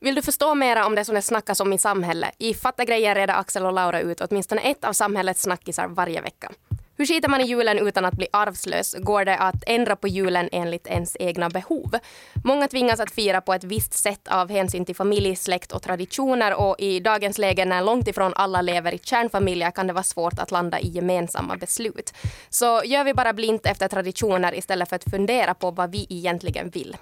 Vill du förstå mera om det som det snackas om i samhället? I Fatta grejer reder Axel och Laura ut åtminstone ett av samhällets snackisar varje vecka. Hur skiter man i julen utan att bli arvslös? Går det att ändra på julen enligt ens egna behov? Många tvingas att fira på ett visst sätt av hänsyn till familj, släkt och traditioner och i dagens läge när långt ifrån alla lever i kärnfamiljer kan det vara svårt att landa i gemensamma beslut. Så gör vi bara blint efter traditioner istället för att fundera på vad vi egentligen vill.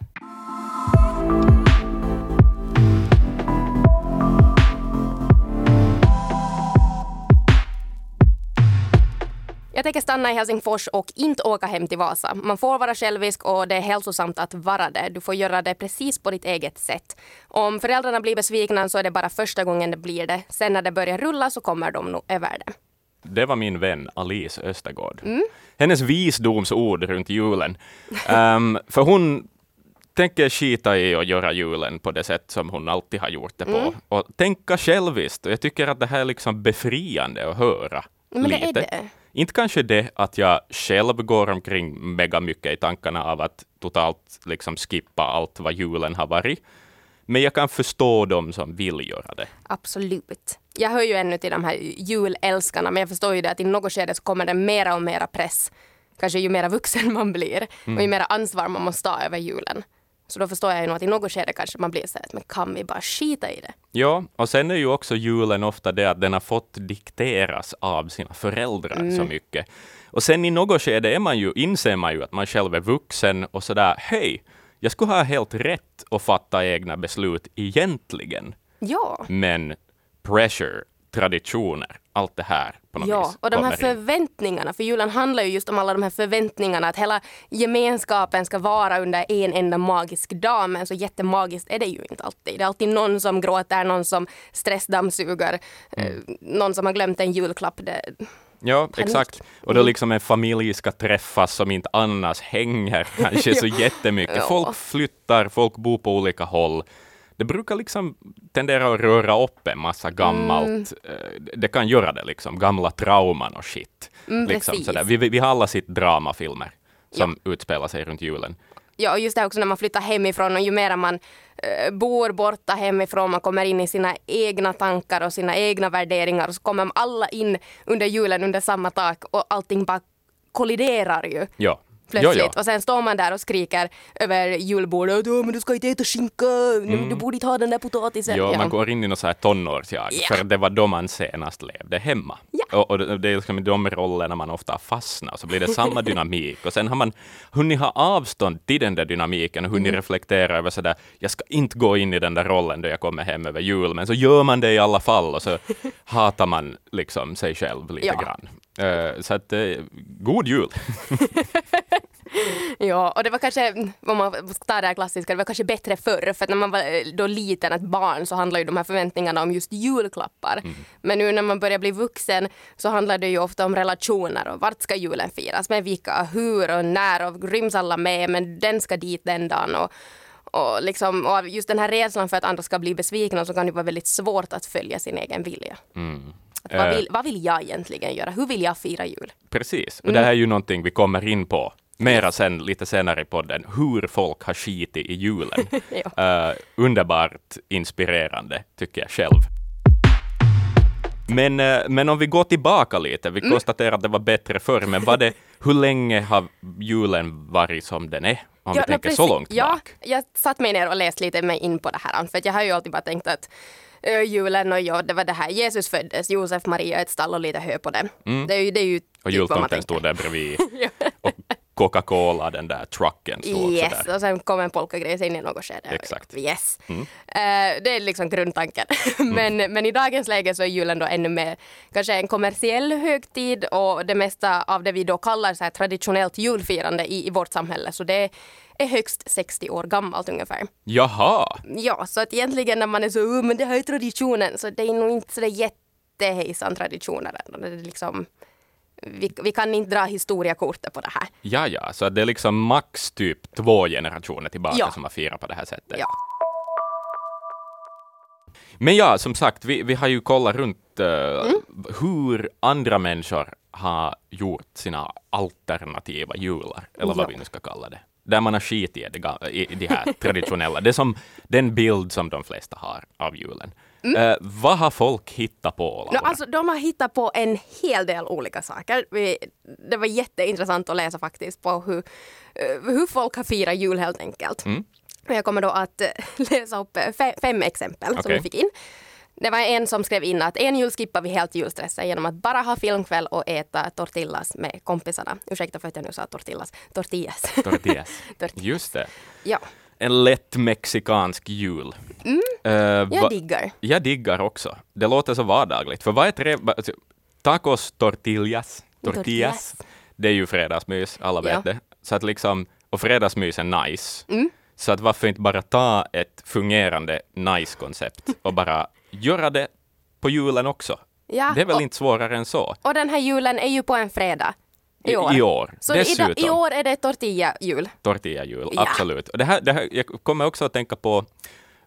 Jag tänker stanna i Helsingfors och inte åka hem till Vasa. Man får vara självisk och det är hälsosamt att vara det. Du får göra det precis på ditt eget sätt. Om föräldrarna blir besvikna så är det bara första gången det blir det. Sen när det börjar rulla så kommer de nog över det. Det var min vän Alice Östergård. Mm. Hennes visdomsord runt julen. Um, för hon tänker skita i att göra julen på det sätt som hon alltid har gjort det på. Mm. Och tänka själviskt. Jag tycker att det här är liksom befriande att höra. Men lite. det är det. Inte kanske det att jag själv går omkring mega mycket i tankarna av att totalt liksom skippa allt vad julen har varit. Men jag kan förstå dem som vill göra det. Absolut. Jag hör ju ännu till de här julälskarna, men jag förstår ju det att i något skede så kommer det mera och mera press. Kanske ju mera vuxen man blir mm. och ju mera ansvar man måste ta över julen. Så då förstår jag ju nog att i något skede kanske man blir så här, men kan vi bara skita i det? Ja, och sen är ju också julen ofta det att den har fått dikteras av sina föräldrar mm. så mycket. Och sen i något skede är man ju, inser man ju att man själv är vuxen och sådär, hej, jag skulle ha helt rätt att fatta egna beslut egentligen. Ja. Men pressure traditioner, allt det här på något ja, vis. och de här förväntningarna, för julen handlar ju just om alla de här förväntningarna, att hela gemenskapen ska vara under en enda magisk dag, men så jättemagiskt är det ju inte alltid. Det är alltid någon som gråter, någon som stressdammsuger, eh, mm. någon som har glömt en julklapp. Det, Ja, Panik. exakt. Och då mm. liksom en familj ska träffas som inte annars hänger kanske så jättemycket. Folk flyttar, folk bor på olika håll det brukar liksom tendera att röra upp en massa gammalt. Mm. Eh, det kan göra det, liksom, gamla trauman och shit. Mm, liksom, sådär. Vi, vi har alla sitt dramafilmer som ja. utspelar sig runt julen. Ja, och just det också när man flyttar hemifrån och ju mer man äh, bor borta hemifrån, man kommer in i sina egna tankar och sina egna värderingar och så kommer alla in under julen under samma tak och allting bara kolliderar ju. Ja plötsligt. Jo, jo. Och sen står man där och skriker över julbordet. men du ska inte äta skinka, mm. du borde inte ha den där potatisen. Jo, ja. man går in i något så här tonårsjag, ja. för det var då man senast levde hemma. Ja. Och, och det är liksom de rollerna man ofta fastnar, så blir det samma dynamik. Och sen har man hunnit ha avstånd till den där dynamiken och hunnit mm. reflektera över sådär, jag ska inte gå in i den där rollen då jag kommer hem över jul, men så gör man det i alla fall och så hatar man liksom sig själv lite ja. grann. Uh, så att, uh, god jul! ja, och det var kanske, om man tar det här klassiska, det var kanske bättre förr, för när man var eh, då liten, ett barn, så handlade ju de här förväntningarna om just julklappar. Mm. Men nu när man börjar bli vuxen så handlar det ju ofta om relationer och vart ska julen firas, med vilka, hur och när och ryms alla med, men den ska dit den dagen. Och, och, liksom, och just den här rädslan för att andra ska bli besvikna så kan det vara väldigt svårt att följa sin egen vilja. Mm. Vad vill, vad vill jag egentligen göra? Hur vill jag fira jul? Precis, och mm. det här är ju någonting vi kommer in på mera sen lite senare i podden, hur folk har skitit i julen. ja. uh, underbart inspirerande, tycker jag själv. Men, uh, men om vi går tillbaka lite, vi mm. konstaterar att det var bättre förr, men var det, hur länge har julen varit som den är? Om ja, vi tänker så långt ja, bak. Jag satt mig ner och läste lite mig in på det här, för jag har ju alltid bara tänkt att julen och ja, det var det här Jesus föddes, Josef, Maria, ett stall och lite hö på det. Mm. Det är ju, det är ju och typ jultomten stod där bredvid. och Coca-Cola, den där trucken stod Yes, sådär. och sen kom en polkagris in i något skede. Exakt. Yes. Mm. Uh, det är liksom grundtanken. men, mm. men i dagens läge så är julen då ännu mer kanske en kommersiell högtid och det mesta av det vi då kallar så här traditionellt julfirande i, i vårt samhälle. Så det är högst 60 år gammalt ungefär. Jaha! Ja, så att egentligen när man är så oh, men det här är traditionen, så det är nog inte så jättehejsan traditioner. Det är liksom vi, vi, kan inte dra historiekortet på det här. Ja, ja, så det är liksom max typ två generationer tillbaka ja. som har firat på det här sättet. Ja. Men ja, som sagt, vi, vi har ju kollat runt uh, mm. hur andra människor har gjort sina alternativa jular, eller vad ja. vi nu ska kalla det. Där man har skit i, det, i de här traditionella. Det är som den bild som de flesta har av julen. Mm. Uh, vad har folk hittat på? No, alltså, de har hittat på en hel del olika saker. Vi, det var jätteintressant att läsa faktiskt på hur, uh, hur folk har firat jul helt enkelt. Mm. Jag kommer då att uh, läsa upp fem exempel okay. som vi fick in. Det var en som skrev in att en jul skippar vi helt julstressen genom att bara ha filmkväll och äta tortillas med kompisarna. Ursäkta för att jag nu sa tortillas. Tortillas. Tortillas. Just det. Ja. En lätt mexikansk jul. Mm. Uh, jag diggar. Jag diggar också. Det låter så vardagligt. För vad är tre... Alltså, tacos tortillas. Tortillas. tortillas. Det är ju fredagsmys, alla vet ja. det. Så att liksom, och fredagsmys är nice. Mm. Så att varför inte bara ta ett fungerande nice-koncept och bara göra det på julen också. Ja, det är väl och, inte svårare än så. Och den här julen är ju på en fredag. I år. I, år. Så i, i, år är det tortilla-jul. Tortilla-jul, ja. absolut. Och det här, det här, jag kommer också att tänka på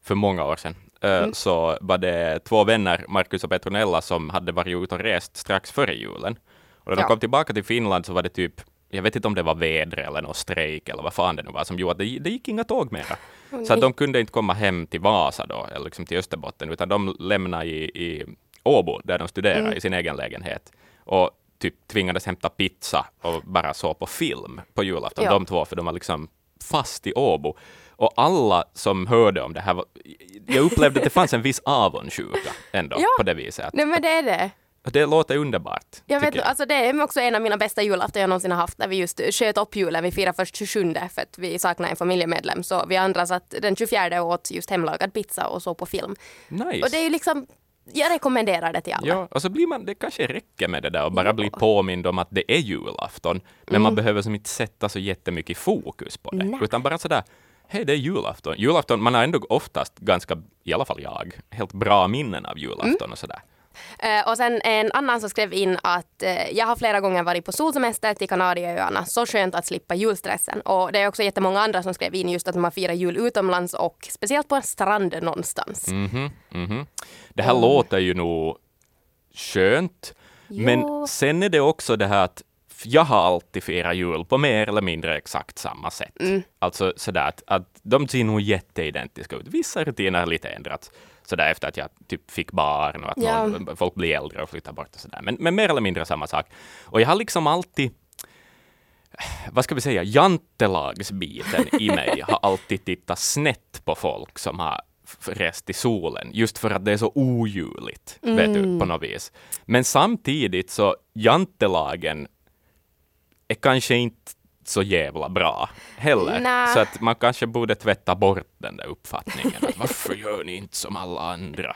för många år sedan. Eh, mm. så var det två vänner, Marcus och Petronella, som hade varit ute och rest strax före julen. Och när de ja. kom tillbaka till Finland så var det typ jag vet inte om det var väder eller någon strejk eller vad fan det nu var som gjorde att det, det gick inga tåg mera. Oh, så att de kunde inte komma hem till Vasa då, eller liksom till Österbotten, utan de lämnade i, i Åbo, där de studerade, mm. i sin egen lägenhet. Och typ tvingades hämta pizza och bara så på film på julafton, ja. de två, för de var liksom fast i Åbo. Och alla som hörde om det här, var, jag upplevde att det fanns en viss avundsjuka ändå ja. på det viset. Nej men det är det. Det låter underbart. Jag vet, jag. Alltså det är också en av mina bästa julafton jag någonsin har haft när vi just sköt upp julen. Vi firade först 27 för att vi saknade en familjemedlem. Så vi andra satt den 24 och åt just hemlagad pizza och så på film. Nice. Och det är ju liksom jag rekommenderar det till alla. Ja, och så blir man, det kanske räcker med det där och bara ja. bli påmind om att det är julafton. Men mm. man behöver som inte sätta så jättemycket fokus på det, Nej. utan bara sådär hej, det är julafton. Julafton, man har ändå oftast ganska, i alla fall jag, helt bra minnen av julafton mm. och sådär. Uh, och sen en annan som skrev in att uh, jag har flera gånger varit på solsemester till Kanarieöarna. Så skönt att slippa julstressen. Och det är också jättemånga andra som skrev in just att man firar jul utomlands och speciellt på en strand någonstans. Mm -hmm, mm -hmm. Det här mm. låter ju nog skönt. Jo. Men sen är det också det här att jag har alltid firat jul på mer eller mindre exakt samma sätt. Mm. Alltså sådär att, att de ser nog jätteidentiska ut. Vissa rutiner har lite ändrats sådär efter att jag typ fick barn och att ja. någon, folk blir äldre och flyttar bort och sådär. Men, men mer eller mindre samma sak. Och jag har liksom alltid vad ska vi säga, jantelagsbiten i mig har alltid tittat snett på folk som har rest i solen, just för att det är så ojuligt, mm. vet du, på något vis. Men samtidigt så jantelagen är kanske inte så jävla bra heller. Nä. Så att man kanske borde tvätta bort den där uppfattningen. Att varför gör ni inte som alla andra?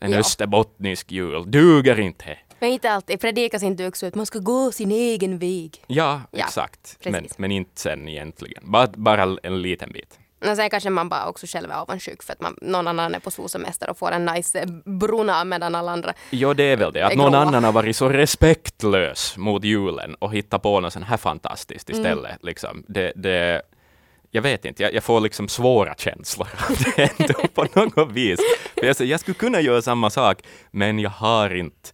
En ja. österbottnisk jul duger inte. Men inte alltid. Predikas inte också att man ska gå sin egen väg. Ja, ja exakt. Men, men inte sen egentligen. Bara, bara en liten bit. Men sen kanske man bara också själv är avundsjuk för att man, någon annan är på solsemester och får en nice bruna medan alla andra Jo, det är väl det. Att någon annan har varit så respektlös mot julen och hittat på något sånt här fantastiskt mm. istället. Mm. Liksom. Det, det, jag vet inte, jag, jag, får liksom svåra känslor av det ändå på något vis. För jag, jag skulle kunna göra samma sak, men jag har inte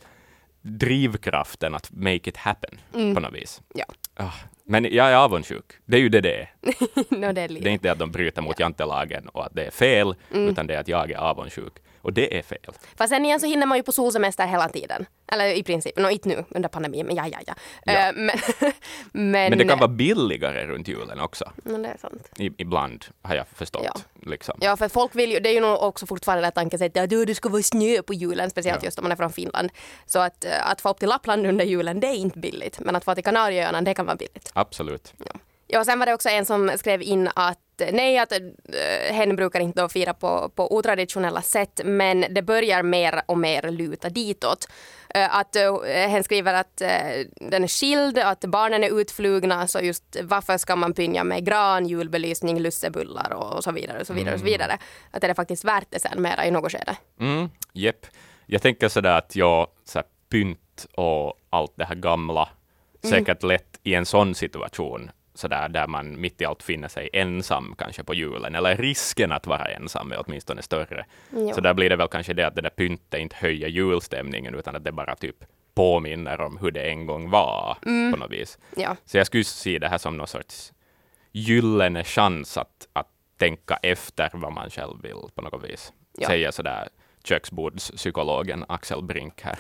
drivkraften att make it happen mm. på något vis. Ja. Oh, men jag är avundsjuk. Det är ju det det är. no, det, är det är inte att de bryter mot ja. jantelagen och att det är fel, mm. utan det är att jag är avundsjuk. Och det är fel. Fast sen igen så hinner man ju på solsemester hela tiden. Eller i princip, no, inte nu under pandemin, men ja, ja, ja. ja. Uh, men, men, men, det kan vara billigare runt julen också. Men det är sant. I, ibland har jag förstått. Ja. Liksom. ja, för folk vill ju, det är ju nog också fortfarande det tankesättet att det ska vara snö på julen, speciellt ja. just om man är från Finland. Så att, eh, att få upp till Lappland under julen, det är inte billigt. Men att få till Kanarieöarna, det kan vara billigt. Absolut. Ja. Ja, sen var det också en som skrev in att nej, att äh, hen brukar inte då fira på, på otraditionella sätt, men det börjar mer och mer luta ditåt. Äh, att äh, hen skriver att äh, den är skild, att barnen är utflugna, så just varför ska man pynja med gran, julbelysning, lussebullar och så vidare och så vidare. Mm. Och så mm. vidare. Att är det faktiskt värt det sen mera i något skede. Mm, jepp. Jag tänker sådär att jag, så här, pynt och allt det här gamla, mm. säkert lätt i en sån situation sådär där man mitt i allt finner sig ensam kanske på julen, eller risken att vara ensam är åtminstone större. Jo. Så där blir det väl kanske det att det där pyntet inte höjer julstämningen, utan att det bara typ påminner om hur det en gång var mm. på något vis. Ja. Så jag skulle se det här som någon sorts gyllene chans att, att tänka efter vad man själv vill på något vis. Ja. Säger sådär köksbordspsykologen Axel Brink här.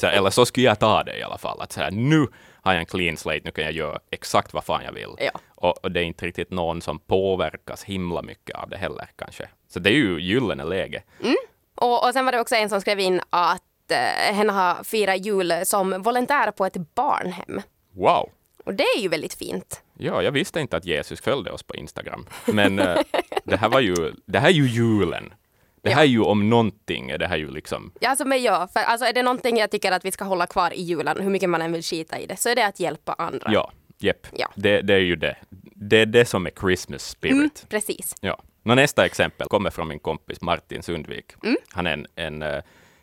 så, eller så skulle jag ta det i alla fall. Att så nu har jag en clean slate, nu kan jag göra exakt vad fan jag vill. Ja. Och, och, det är inte riktigt någon som påverkas himla mycket av det heller kanske. Så det är ju gyllene läge. Mm. Och, och sen var det också en som skrev in att eh, henne har firat jul som volontär på ett barnhem. Wow! Och det är ju väldigt fint. Ja, jag visste inte att Jesus följde oss på Instagram. Men eh, det här var ju, det här är ju julen. Det här ja. är ju om någonting, är det här ju liksom... Ja, alltså, men ja, för alltså, är det någonting jag tycker att vi ska hålla kvar i julen, hur mycket man än vill skita i det, så är det att hjälpa andra. Ja, jepp. Ja. Det, det är ju det. Det är det som är Christmas spirit. Mm, precis. Ja. Nå, nästa exempel kommer från min kompis Martin Sundvik. Mm. Han är en, en uh,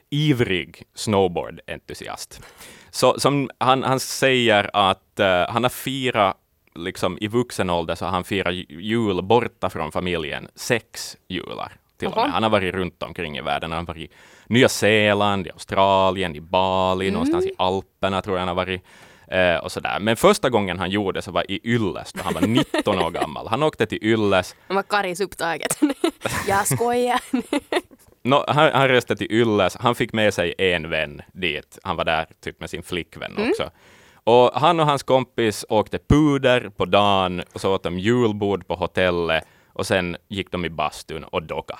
ivrig snowboard-entusiast. Så, som han, han säger att uh, han har firat liksom i vuxen ålder så har han firat jul borta från familjen sex jular till och med. Han har varit runt omkring i världen. Han har varit i Nya Zeeland, i Australien, i Bali, mm. någonstans i Alperna tror jag han har varit. Eh, och sådär. Men första gången han gjorde så var i Ylles, då han var 19 år gammal. Han åkte till Ylles. Han var Karis upptaget. jag skojar. no, han, han reste till Ylles. Han fick med sig en vän dit. Han var där typ med sin flickvän mm. också. Och han och hans kompis åkte puder på dagen och så åt de julbord på hotellet och sen gick de i bastun och docka.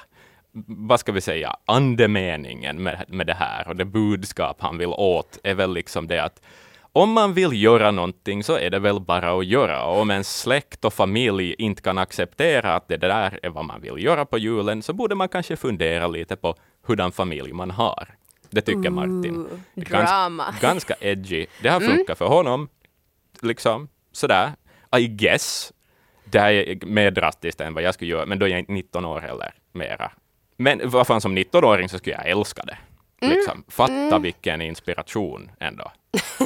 Vad ska vi säga, andemeningen med, med det här och det budskap han vill åt är väl liksom det att om man vill göra någonting så är det väl bara att göra. Och om en släkt och familj inte kan acceptera att det där är vad man vill göra på julen, så borde man kanske fundera lite på hurdan familj man har. Det tycker Ooh, Martin. Drama. Gans, ganska edgy. Det har funkat mm. för honom. Liksom sådär. I guess det här är mer drastiskt än vad jag skulle göra, men då är jag inte 19 år eller mera. Men vad fan, som 19-åring så skulle jag älska det. Mm. Liksom. Fatta mm. vilken inspiration ändå.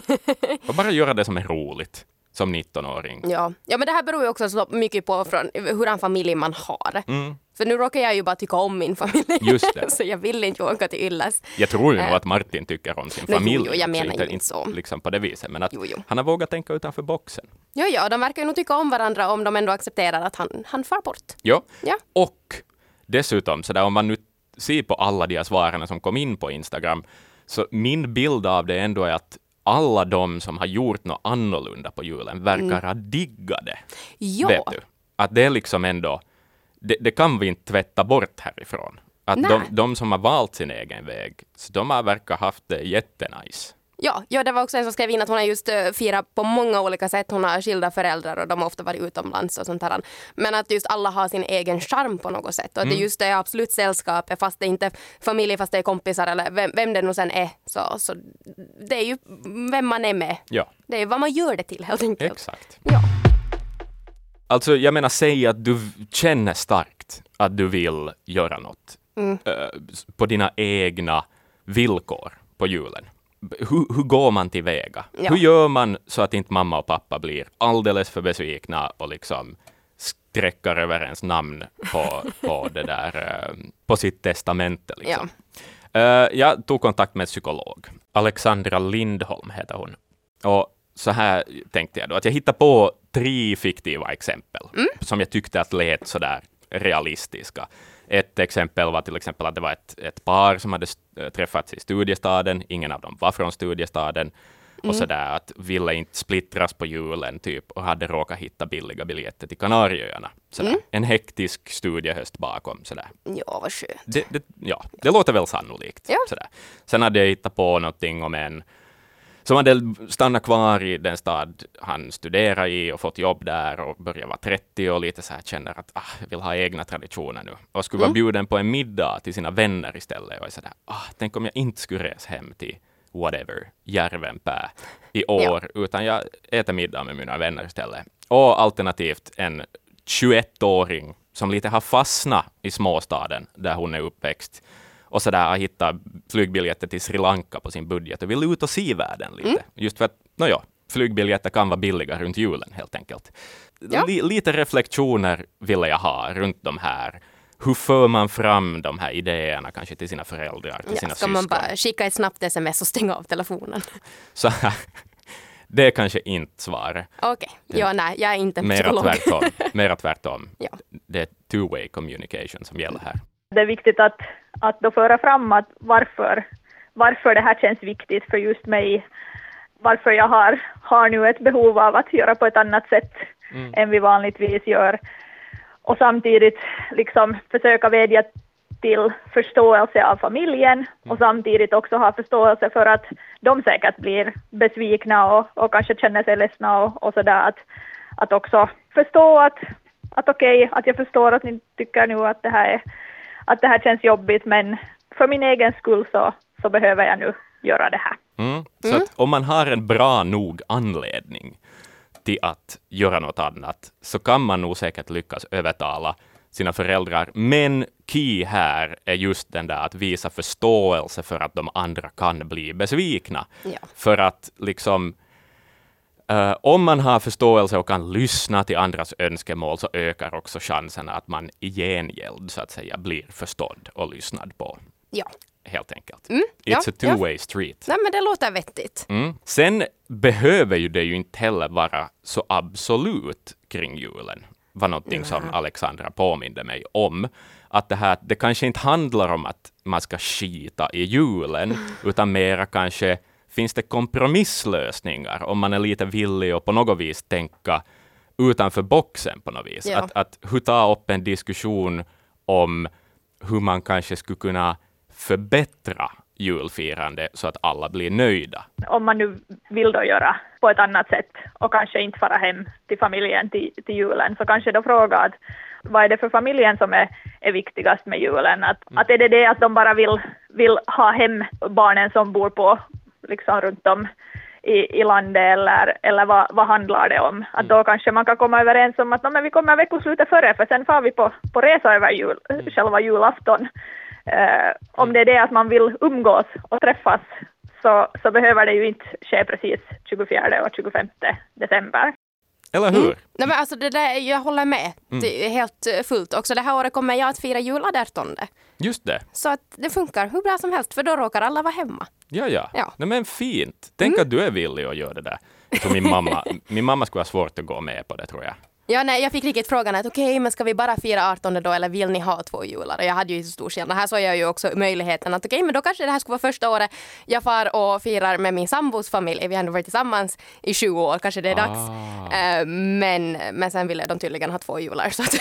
Och bara göra det som är roligt som 19-åring. Ja. ja, men det här beror ju också så mycket på från hurdan familj man har. Mm. För nu råkar jag ju bara tycka om min familj. Just det. så jag vill inte åka till Ylles. Jag tror ju nog äh. att Martin tycker om sin familj. Jo, jo, jag menar inte, inte så. Liksom på det viset. Men att jo, jo. han har vågat tänka utanför boxen. Ja, ja, de verkar ju nog tycka om varandra om de ändå accepterar att han, han far bort. Ja. ja. Och dessutom, så där, om man nu ser på alla de här svaren som kom in på Instagram, så min bild av det ändå är att alla de som har gjort något annorlunda på julen verkar mm. ha diggat det. Ja. Vet du? Att det är liksom ändå, det, det kan vi inte tvätta bort härifrån. Att de, de, som har valt sin egen väg, så de har verkar haft det jättenice. Ja, ja, det var också en som skrev in att hon har just uh, firat på många olika sätt. Hon har skilda föräldrar och de har ofta varit utomlands och sånt här. Men att just alla har sin egen charm på något sätt. Och mm. det just det absolut sällskapet, fast det inte är familj, fast det är kompisar eller vem, vem det nu sen är. Så, så det är ju vem man är med. Ja. Det är vad man gör det till helt enkelt. Exakt. Ja. Alltså, jag menar, säg att du känner starkt att du vill göra något mm. uh, på dina egna villkor på julen hur, hur går man tillväga? Ja. Hur gör man så att inte mamma och pappa blir alldeles för besvikna och liksom sträcker över ens namn på, på, det där, eh, på sitt testamente? Liksom. Ja. Uh, jag tog kontakt med en psykolog. Alexandra Lindholm heter hon. Och så här tänkte jag då, att jag hittade på tre fiktiva exempel mm. som jag tyckte att lät sådär realistiska. Ett exempel var till exempel att det var ett, ett par som hade eh, träffats i studiestaden. Ingen av dem var från studiestaden. Mm. Och sådär att ville inte splittras på julen typ och hade råkat hitta billiga biljetter till Kanarieöarna. Sådär. Mm. En hektisk studiehöst bakom. Sådär. Ja, vad skönt. Det, det, ja, det låter väl sannolikt. Ja. Sådär. Sen hade jag hittat på någonting om en som hade stannat kvar i den stad han studerar i och fått jobb där och börjar vara 30 och lite så här känner att ah, vill ha egna traditioner nu och skulle mm. vara bjuden på en middag till sina vänner istället och är sådär, ah, tänk om jag inte skulle resa hem till whatever, Järvenpää i år, ja. utan jag äter middag med mina vänner istället. Och alternativt en 21-åring som lite har fastnat i småstaden där hon är uppväxt och sådär har hittat flygbiljetter till Sri Lanka på sin budget och vill ut och se världen lite. Mm. Just för att, nåja, flygbiljetter kan vara billiga runt julen helt enkelt. Ja. lite reflektioner ville jag ha runt de här hur för man fram de här idéerna kanske till sina föräldrar, till ja, sina ska syskon? man bara skicka ett snabbt sms och stänga av telefonen? Så här, Det är kanske inte svaret. Okej, okay. ja nej, jag är inte en Mera psykolog. tvärtom. Mera tvärtom. Ja. Det är two-way communication som gäller här. Det är viktigt att, att då föra fram att varför, varför det här känns viktigt för just mig, varför jag har, har nu ett behov av att göra på ett annat sätt Mm. än vi vanligtvis gör. Och samtidigt liksom försöka vädja till förståelse av familjen och samtidigt också ha förståelse för att de säkert blir besvikna och, och kanske känner sig ledsna och, och sådär. Att, att också förstå att, att okej, okay, att jag förstår att ni tycker nu att det här, är, att det här känns jobbigt men för min egen skull så, så behöver jag nu göra det här. Mm. Så att om man har en bra nog anledning till att göra något annat, så kan man nog säkert lyckas övertala sina föräldrar. Men key här är just den där att visa förståelse för att de andra kan bli besvikna. Ja. För att liksom Uh, om man har förståelse och kan lyssna till andras önskemål så ökar också chanserna att man i gengäld så att säga blir förstådd och lyssnad på. Ja. Helt enkelt. Mm, It's ja, a two-way street. Nej, men det låter vettigt. Mm. Sen behöver ju det ju inte heller vara så absolut kring julen. var någonting som Alexandra påminde mig om. Att det här, det kanske inte handlar om att man ska skita i julen, utan mera kanske finns det kompromisslösningar om man är lite villig och på något vis tänka utanför boxen på något vis. Ja. Att, att hur ta upp en diskussion om hur man kanske skulle kunna förbättra julfirande så att alla blir nöjda. Om man nu vill då göra på ett annat sätt och kanske inte fara hem till familjen till, till julen, så kanske då fråga att vad är det för familjen som är, är viktigast med julen? Att, att är det det att de bara vill, vill ha hem barnen som bor på liksom runt om i, i landet eller, eller vad, vad handlar det om? Att då kanske man kan komma överens om att "Nå, men vi kommer veckoslutet före för sen far vi på, på resa över jul, själva julafton. Eh, om det är det att man vill umgås och träffas så, så behöver det ju inte ske precis 24 och 25 december. Eller hur? Nej, men alltså det där, jag håller med. Det är helt eh, fullt. Också det här året kommer jag att fira jul 18. Just det. Så att det funkar hur bra som helst för då råkar alla vara hemma. Ja, ja. Ja. Nej, men fint. Tänk att du är villig att göra det där. Jag min mamma, min mamma skulle ha svårt att gå med på det, tror jag. Ja, nej, jag fick riktigt frågan att okej, men ska vi bara fira 18 då eller vill ni ha två jular? Och jag hade ju så stor skillnad. Här såg jag ju också möjligheten att okej, men då kanske det här skulle vara första året jag far och firar med min sambos familj. Vi har ändå varit tillsammans i 20 år, kanske det är dags. Ah. Eh, men, men sen ville de tydligen ha två jular. Så att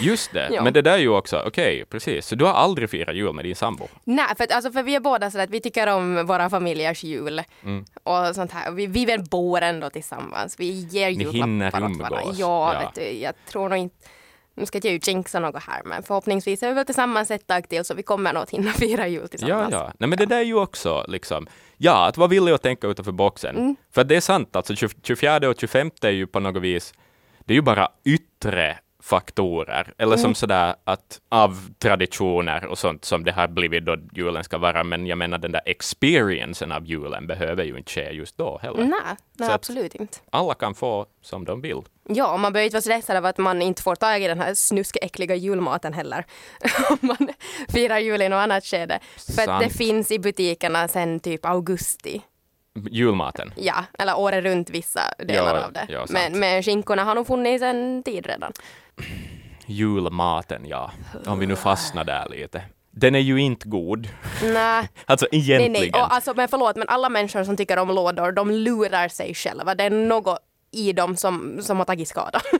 Just det. Ja. Men det där är ju också, okej, precis. Så du har aldrig firat jul med din sambo? Nej, för, att, alltså, för vi är båda så att vi tycker om våra familjers jul Mm. och sånt här. Vi, vi väl bor ändå tillsammans. Vi ger Ni julklappar åt varandra. Ja, Ja. vet du, jag tror nog inte nu ska jag ju jinxa något här, men förhoppningsvis är vi väl tillsammans ett tag till så vi kommer nog att hinna fira jul Ja, tillsammans. ja. Nej, men det där är ju också liksom, ja, att vara villig att tänka utanför boxen. Mm. För det är sant, alltså 20 24 och 25 är ju på något vis, det är ju bara yttre faktorer, eller Mm. som sådär att av traditioner och sånt som det har blivit då julen ska vara, men jag menar den där experiencen av julen behöver ju inte ske just då heller. Nej, nej absolut inte. Alla kan få som de vill. Ja, och man behöver inte vara stressad av att man inte får tag i den här snuskäckliga julmaten heller. Om man firar jul i något annat skede. För att det finns i butikerna sen typ augusti. Julmaten. Ja, eller året runt vissa delar Ja, av det. ja, men, men skinkorna har nog funnits en tid redan. Julmaten, ja. Om vi nu fastnar där lite. Den är ju inte god. Nej, Alltså nej, egentligen. nej. Och alltså, men förlåt, men alla människor som tycker om lådor, de lurar sig själva. Det är något i dem som, som har tagit skada.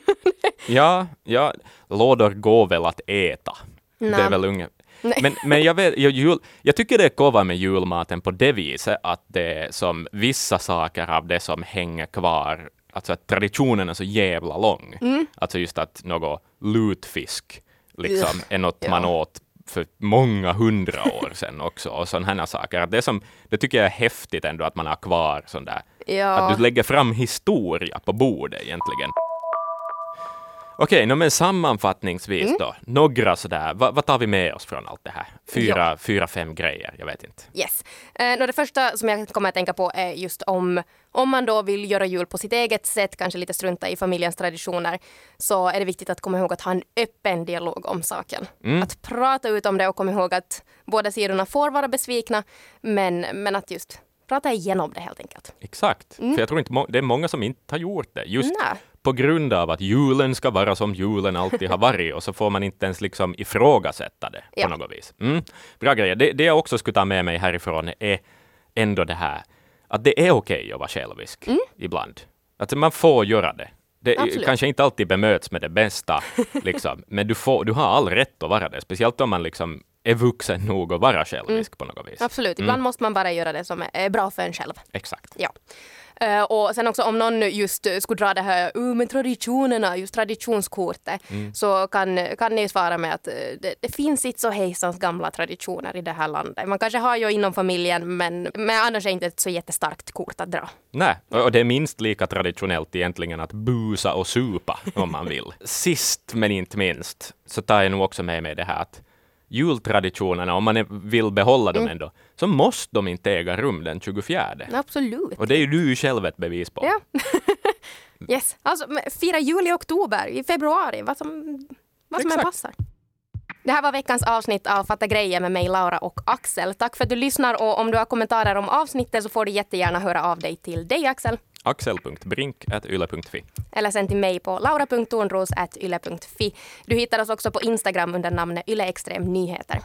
Ja, ja, lådor går väl att äta. Det är Nej. väl unge. Men, men jag, vet, jag, jul, jag tycker det är kova med julmaten på det viset att det är som vissa saker av det som hänger kvar, alltså att traditionen är så jävla lång. Mm. Alltså just att något lutfisk liksom är något Ja. man åt för många hundra år sedan också och sådana här saker. Att det, som, det tycker jag är häftigt ändå att man har kvar sån där ja. att du lägger fram historia på bordet egentligen. Okej, no, men sammanfattningsvis Mm. då. Några sådär, vad, vad tar vi med oss från allt det här? Fyra, fyra fem grejer, jag vet inte. Yes. Eh, nå, det första som jag kommer att tänka på är just om, om man då vill göra jul på sitt eget sätt, kanske lite strunta i familjens traditioner, så är det viktigt att komma ihåg att ha en öppen dialog om saken. Att prata ut om det och komma ihåg att båda sidorna får vara besvikna, men, men att just prata igenom det helt enkelt. Exakt, mm. för jag tror inte det är många som inte har gjort det. Just Nej. På grund av att julen ska vara som julen alltid har varit och så får man inte ens liksom ifrågasätta det på något vis. Mm. Bra grejer. Det, det jag också skulle ta med mig härifrån är ändå det här att det är okej okay att vara självisk mm. ibland. Att man får göra det. Det Absolut. kanske inte alltid bemöts med det bästa, liksom. men du, får, du har all rätt att vara det. Speciellt om man liksom är vuxen nog att vara självisk mm. på något vis. Absolut, ibland mm. måste man bara göra det som är bra för en själv. Exakt. Ja. Uh, och sen också om någon just skulle dra det här uh, med traditionerna, just traditionskortet, mm. så kan, kan ni svara med att uh, det, det, finns inte så hejsans gamla traditioner i det här landet. Man kanske har ju inom familjen men, men annars är det inte ett så jättestarkt kort att dra. Nej, och det är minst lika traditionellt egentligen att busa och supa om man vill. Sist men inte minst så tar jag nog också med mig det här att jultraditionerna, om man vill behålla dem mm. Så måste de inte äga rum den 24. Absolut. Och det är ju du själv ett bevis på. Ja. yes. Alltså, fira jul i oktober, i februari, vad som, vad som än passar. Det här var veckans avsnitt av Fatta grejer med mig, Laura och Axel. Tack för att du lyssnar och om du har kommentarer om avsnittet så får du jättegärna höra av dig till dig, Axel. axel.brink.yle.fi Eller sen till mig på laura.tornros.yle.fi. Du hittar oss också på Instagram under namnet Yle Extrem Nyheter.